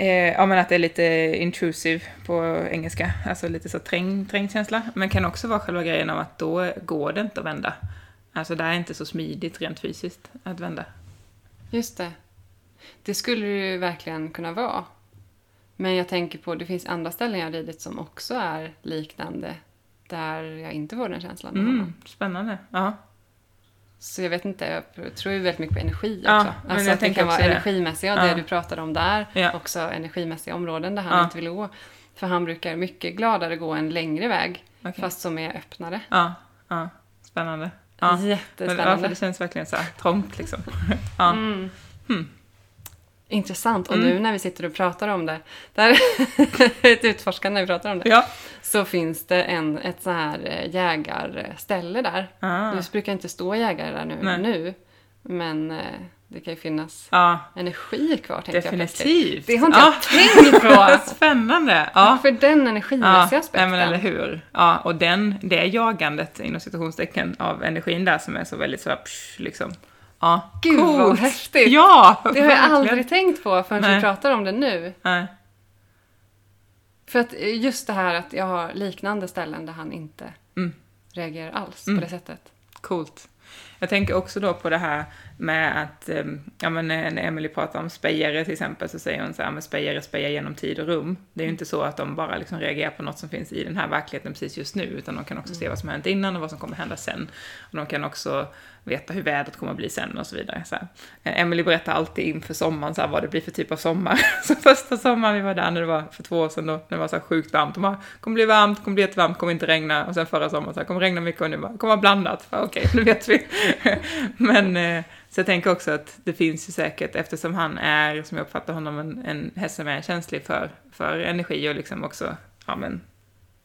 Eh, ja, men att det är lite intrusive på engelska, alltså lite så träng, känsla. Men kan också vara själva grejen av att då går det inte att vända. Alltså det är inte så smidigt rent fysiskt att vända. Just det. Det skulle det ju verkligen kunna vara. Men jag tänker på, det finns andra ställen jag ridit som också är liknande. Där jag inte får den känslan. Mm, spännande. Ja. Så jag vet inte, jag tror ju väldigt mycket på energi också. Ja, alltså att det kan vara energimässiga, det. det du pratade om där. Ja. Också energimässiga områden där han ja. inte vill gå. För han brukar mycket gladare gå en längre väg, okay. fast som är öppnare. Ja, ja. spännande. Ja. Jättespännande. Men, ja, för det känns verkligen så här trångt liksom. ja. Mm. Hmm. Intressant. Och mm. nu när vi sitter och pratar om det, där ett utforskande när vi pratar om det, ja. så finns det en, ett så här eh, jägarställe där. Ah. Det brukar inte stå jägare där nu, nu men eh, det kan ju finnas ja. energi kvar, tänkte Definitivt. jag Det har inte ja. jag tänkt på! Spännande! Ja. För den energimässiga ja. aspekten. Nej, men eller hur. Ja, och den, det jagandet, inom citationstecken, av energin där som är så väldigt så här, psh, liksom Ja, Gud coolt. vad häftigt! Ja, Det har jag aldrig tänkt på förrän Nej. vi pratar om det nu. Nej. För att just det här att jag har liknande ställen där han inte mm. reagerar alls mm. på det sättet. Coolt. Jag tänker också då på det här med att, ehm, ja men när Emily pratar om spejare till exempel så säger hon så här, men spejare spejar genom tid och rum. Det är ju inte så att de bara liksom reagerar på något som finns i den här verkligheten precis just nu, utan de kan också se mm. vad som har hänt innan och vad som kommer hända sen. Och de kan också veta hur vädret kommer att bli sen och så vidare. Så här. Eh, Emily berättar alltid inför sommaren så här, vad det blir för typ av sommar. Så första sommaren vi var där, när det var för två år sedan då, när det var så här sjukt varmt, de bara, kommer bli varmt, kommer bli jättevarmt, kommer inte regna. Och sen förra sommaren så här, kommer regna mycket och nu bara, kommer vara blandat. Okej, okay, nu vet vi. Men eh, så jag tänker också att det finns ju säkert, eftersom han är, som jag uppfattar honom, en, en häst som är känslig för, för energi och liksom också, ja men,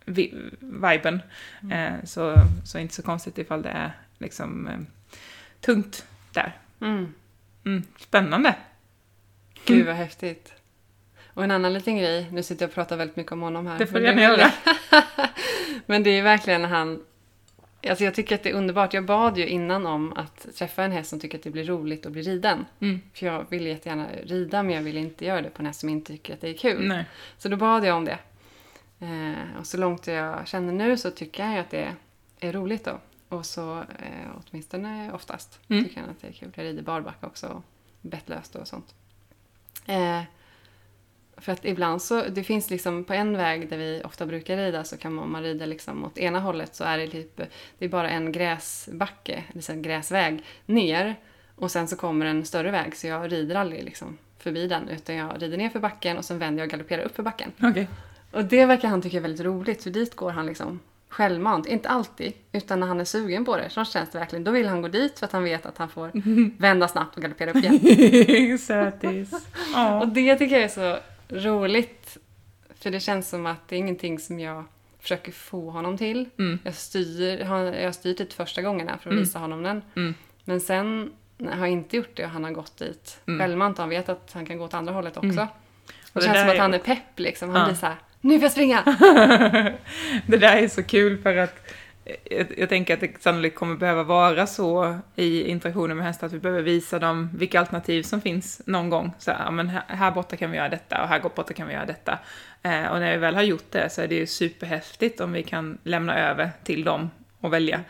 vi, viben. Mm. Eh, så, så inte så konstigt ifall det är liksom eh, tungt där. Mm. Mm, spännande. Gud vad häftigt. Och en annan liten grej, nu sitter jag och pratar väldigt mycket om honom här. Det får du gärna göra. Men det är verkligen han, alltså jag tycker att det är underbart. Jag bad ju innan om att träffa en häst som tycker att det blir roligt att bli riden. Mm. För jag vill jättegärna rida men jag vill inte göra det på en häst som inte tycker att det är kul. Nej. Så då bad jag om det. Eh, och så långt jag känner nu så tycker jag att det är roligt då. Och så eh, åtminstone oftast mm. tycker han att det är kul. Jag rider barbacka också, bettlöst och sånt. Eh, för att ibland så, det finns liksom på en väg där vi ofta brukar rida så kan man, om man rider liksom åt ena hållet så är det typ, det är bara en gräsbacke, en gräsväg ner och sen så kommer en större väg så jag rider aldrig liksom förbi den utan jag rider ner för backen och sen vänder jag och galopperar upp för backen. Okay. Och det verkar han tycka är väldigt roligt för dit går han liksom självmant. Inte alltid, utan när han är sugen på det. Så känns det verkligen. Då vill han gå dit för att han vet att han får vända snabbt och galoppera upp igen. Sötis. Och det tycker jag är så roligt. För det känns som att det är ingenting som jag försöker få honom till. Mm. Jag, styr, jag har styrt dit första gångerna för att mm. visa honom den. Mm. Men sen har jag inte gjort det och han har gått dit mm. självmant. Han vet att han kan gå åt andra hållet också. Mm. Och det, det känns som att han är pepp liksom. Han ja. blir så här, nu får jag springa! det där är så kul för att jag, jag, tänker att det sannolikt kommer behöva vara så i interaktionen med hästar att vi behöver visa dem vilka alternativ som finns någon gång. Så här, men här, här borta kan vi göra detta och här borta kan vi göra detta. Eh, och när vi väl har gjort det så är det ju superhäftigt om vi kan lämna över till dem och välja.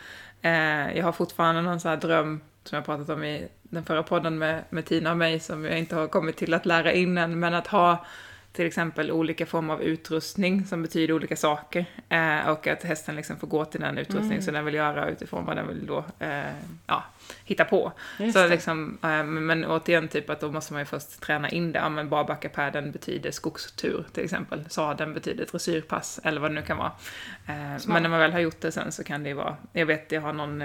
Eh, jag har fortfarande någon sån här dröm som jag pratat om i den förra podden med, med Tina och mig som jag inte har kommit till att lära in än, men att ha till exempel olika former av utrustning som betyder olika saker. Eh, och att hästen liksom får gå till den utrustning mm. som den vill göra utifrån vad den vill då eh, ja, hitta på. så liksom, eh, men återigen, typ att då måste man ju först träna in det. Ja, men barbackapäden betyder skogstur till exempel. Sadeln betyder dressyrpass eller vad det nu kan vara. Eh, men när man väl har gjort det sen så kan det ju vara, jag vet jag har någon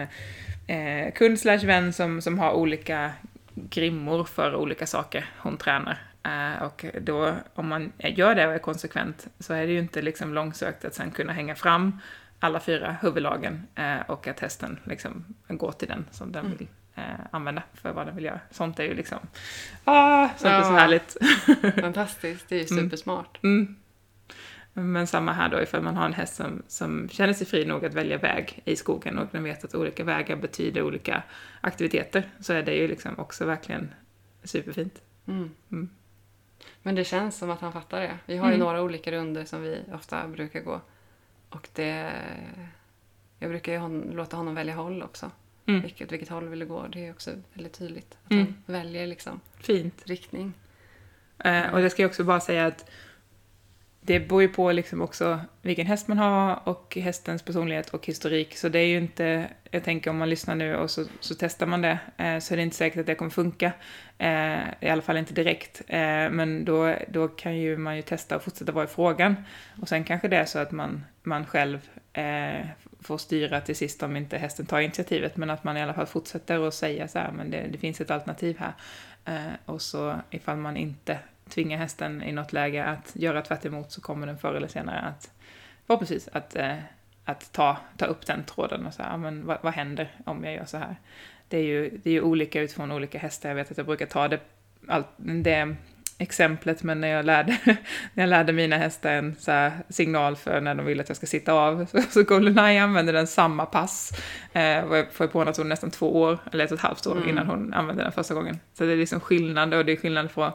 eh, kund slash vän som, som har olika grimmor för olika saker hon tränar. Uh, och då, om man gör det och är konsekvent, så är det ju inte liksom långsökt att sen kunna hänga fram alla fyra huvudlagen uh, och att hästen liksom går till den som den mm. vill uh, använda för vad den vill göra. Sånt är ju liksom, ah, sånt ja, är så härligt. Fantastiskt, det är ju mm. supersmart. Mm. Men samma här då, ifall man har en häst som, som känner sig fri nog att välja väg i skogen och den vet att olika vägar betyder olika aktiviteter, så är det ju liksom också verkligen superfint. Mm. Men det känns som att han fattar det. Vi har ju mm. några olika runder som vi ofta brukar gå. Och det... Jag brukar ju hon, låta honom välja håll också. Mm. Vilket, vilket håll vill du gå? Det är också väldigt tydligt. Att mm. han väljer liksom Fint. riktning. Eh, och det ska jag också bara säga att det beror ju på liksom också vilken häst man har och hästens personlighet och historik. Så det är ju inte, jag tänker om man lyssnar nu och så, så testar man det, eh, så är det inte säkert att det kommer funka. Eh, I alla fall inte direkt. Eh, men då, då kan ju man ju testa och fortsätta vara i frågan. Och sen kanske det är så att man, man själv eh, får styra till sist om inte hästen tar initiativet, men att man i alla fall fortsätter att säga så här, men det, det finns ett alternativ här. Eh, och så ifall man inte tvinga hästen i något läge att göra tvärt emot så kommer den förr eller senare att, förhoppningsvis, att, eh, att ta, ta upp den tråden och säga, men vad, vad händer om jag gör så här? Det är ju, det är ju olika utifrån olika hästar, jag vet att jag brukar ta det, all, det exemplet, men när jag lärde, när jag lärde mina hästar en så signal för när de vill att jag ska sitta av, så, så Goldeneye använder den samma pass. Eh, och jag får på att hon nästan två år, eller ett och ett halvt år, mm. innan hon använde den första gången. Så det är liksom skillnad, och det är skillnad från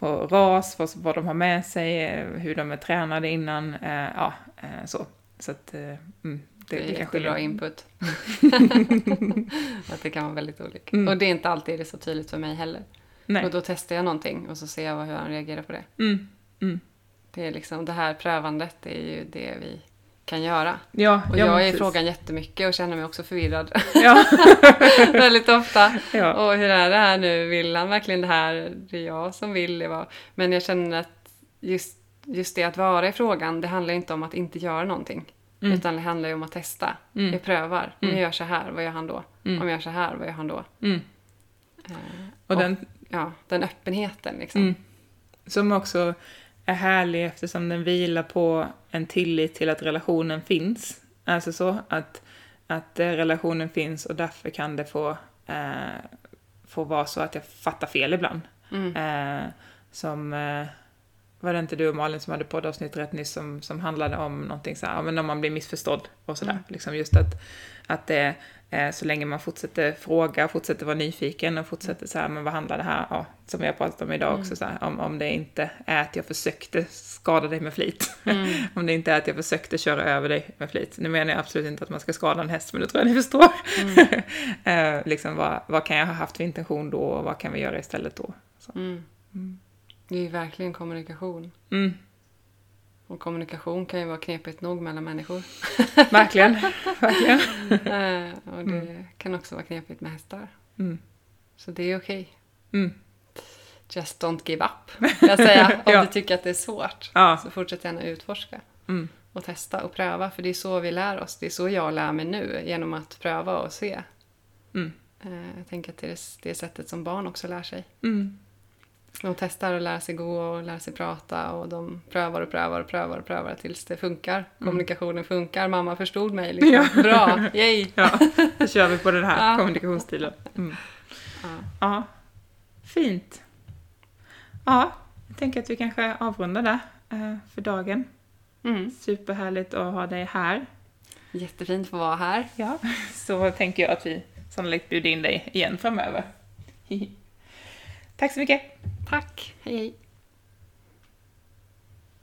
på ras, vad, vad de har med sig, eh, hur de är tränade innan, eh, ja, eh, så. Så att, mm, det, det är det jättebra input. att det kan vara väldigt olika. Mm. Och det är inte alltid det så tydligt för mig heller. Nej. Och då testar jag någonting och så ser jag hur han reagerar på det. Mm. Mm. Det är liksom, det här prövandet är ju det vi kan göra. Ja, Och ja, jag men är i frågan jättemycket och känner mig också förvirrad Ja. väldigt ofta. Ja. Och hur är det här nu? Vill han verkligen det här? Det är jag som vill det. var- Men jag känner att just, just det att vara i frågan, det handlar inte om att inte göra någonting. Mm. Utan det handlar ju om att testa. Mm. Jag prövar. Om Mm. jag gör så här, vad gör han då? Mm. Om jag gör så här, vad gör han då? Mm. Eh, Och den, ja, den öppenheten liksom. mm, som också är härlig eftersom den vilar på en tillit till att relationen finns. Alltså så att, att eh, relationen finns och därför kan det få, eh, få vara så att jag fattar fel ibland. Mm. Eh, som, eh, var det inte du och Malin som hade poddavsnitt rätt nyss som, som handlade om någonting så här, ja, men om man blir missförstådd och sådär. Mm. Liksom just att, att det, så länge man fortsätter fråga, fortsätter vara nyfiken och fortsätter så här, men vad handlar det här, ja, som vi har pratat om idag också, så här, om, om det inte är att jag försökte skada dig med flit. Mm. om det inte är att jag försökte köra över dig med flit. Nu menar jag absolut inte att man ska skada en häst, men det tror jag ni förstår. Mm. eh, liksom vad, vad kan jag ha haft för intention då och vad kan vi göra istället då? Så. Mm. Det är ju verkligen kommunikation. Mm. Och kommunikation kan ju vara knepigt nog mellan människor. Verkligen, verkligen. Eh, och det kan också vara knepigt med hästar. Mm. Så det är okej. Mm. Just don't give up, jag säga. Om Ja. du tycker att det är svårt. Ja. Så fortsätt gärna utforska. Mm. Och testa och pröva. För det är så vi lär oss. Det är så jag lär mig nu. Genom att pröva och se. Mm. Eh, jag tänker att det är det sättet som barn också lär sig. Mm. De testar och lär sig gå och lär sig prata och de prövar och prövar och prövar och prövar tills det funkar. Kommunikationen funkar. Mamma förstod mig. Liksom. Mm. Ja. Bra, yay! Ja, då kör vi på den här Ja. kommunikationsstilen. Mm. Ja. Ja, fint. Ja, jag tänker att vi kanske avrundar där eh, för dagen. Mm. Superhärligt att ha dig här. Jättefint att få vara här. Ja, så tänker jag att vi sannolikt bjuder in dig igen framöver. Tack så mycket! Tack, hej hej!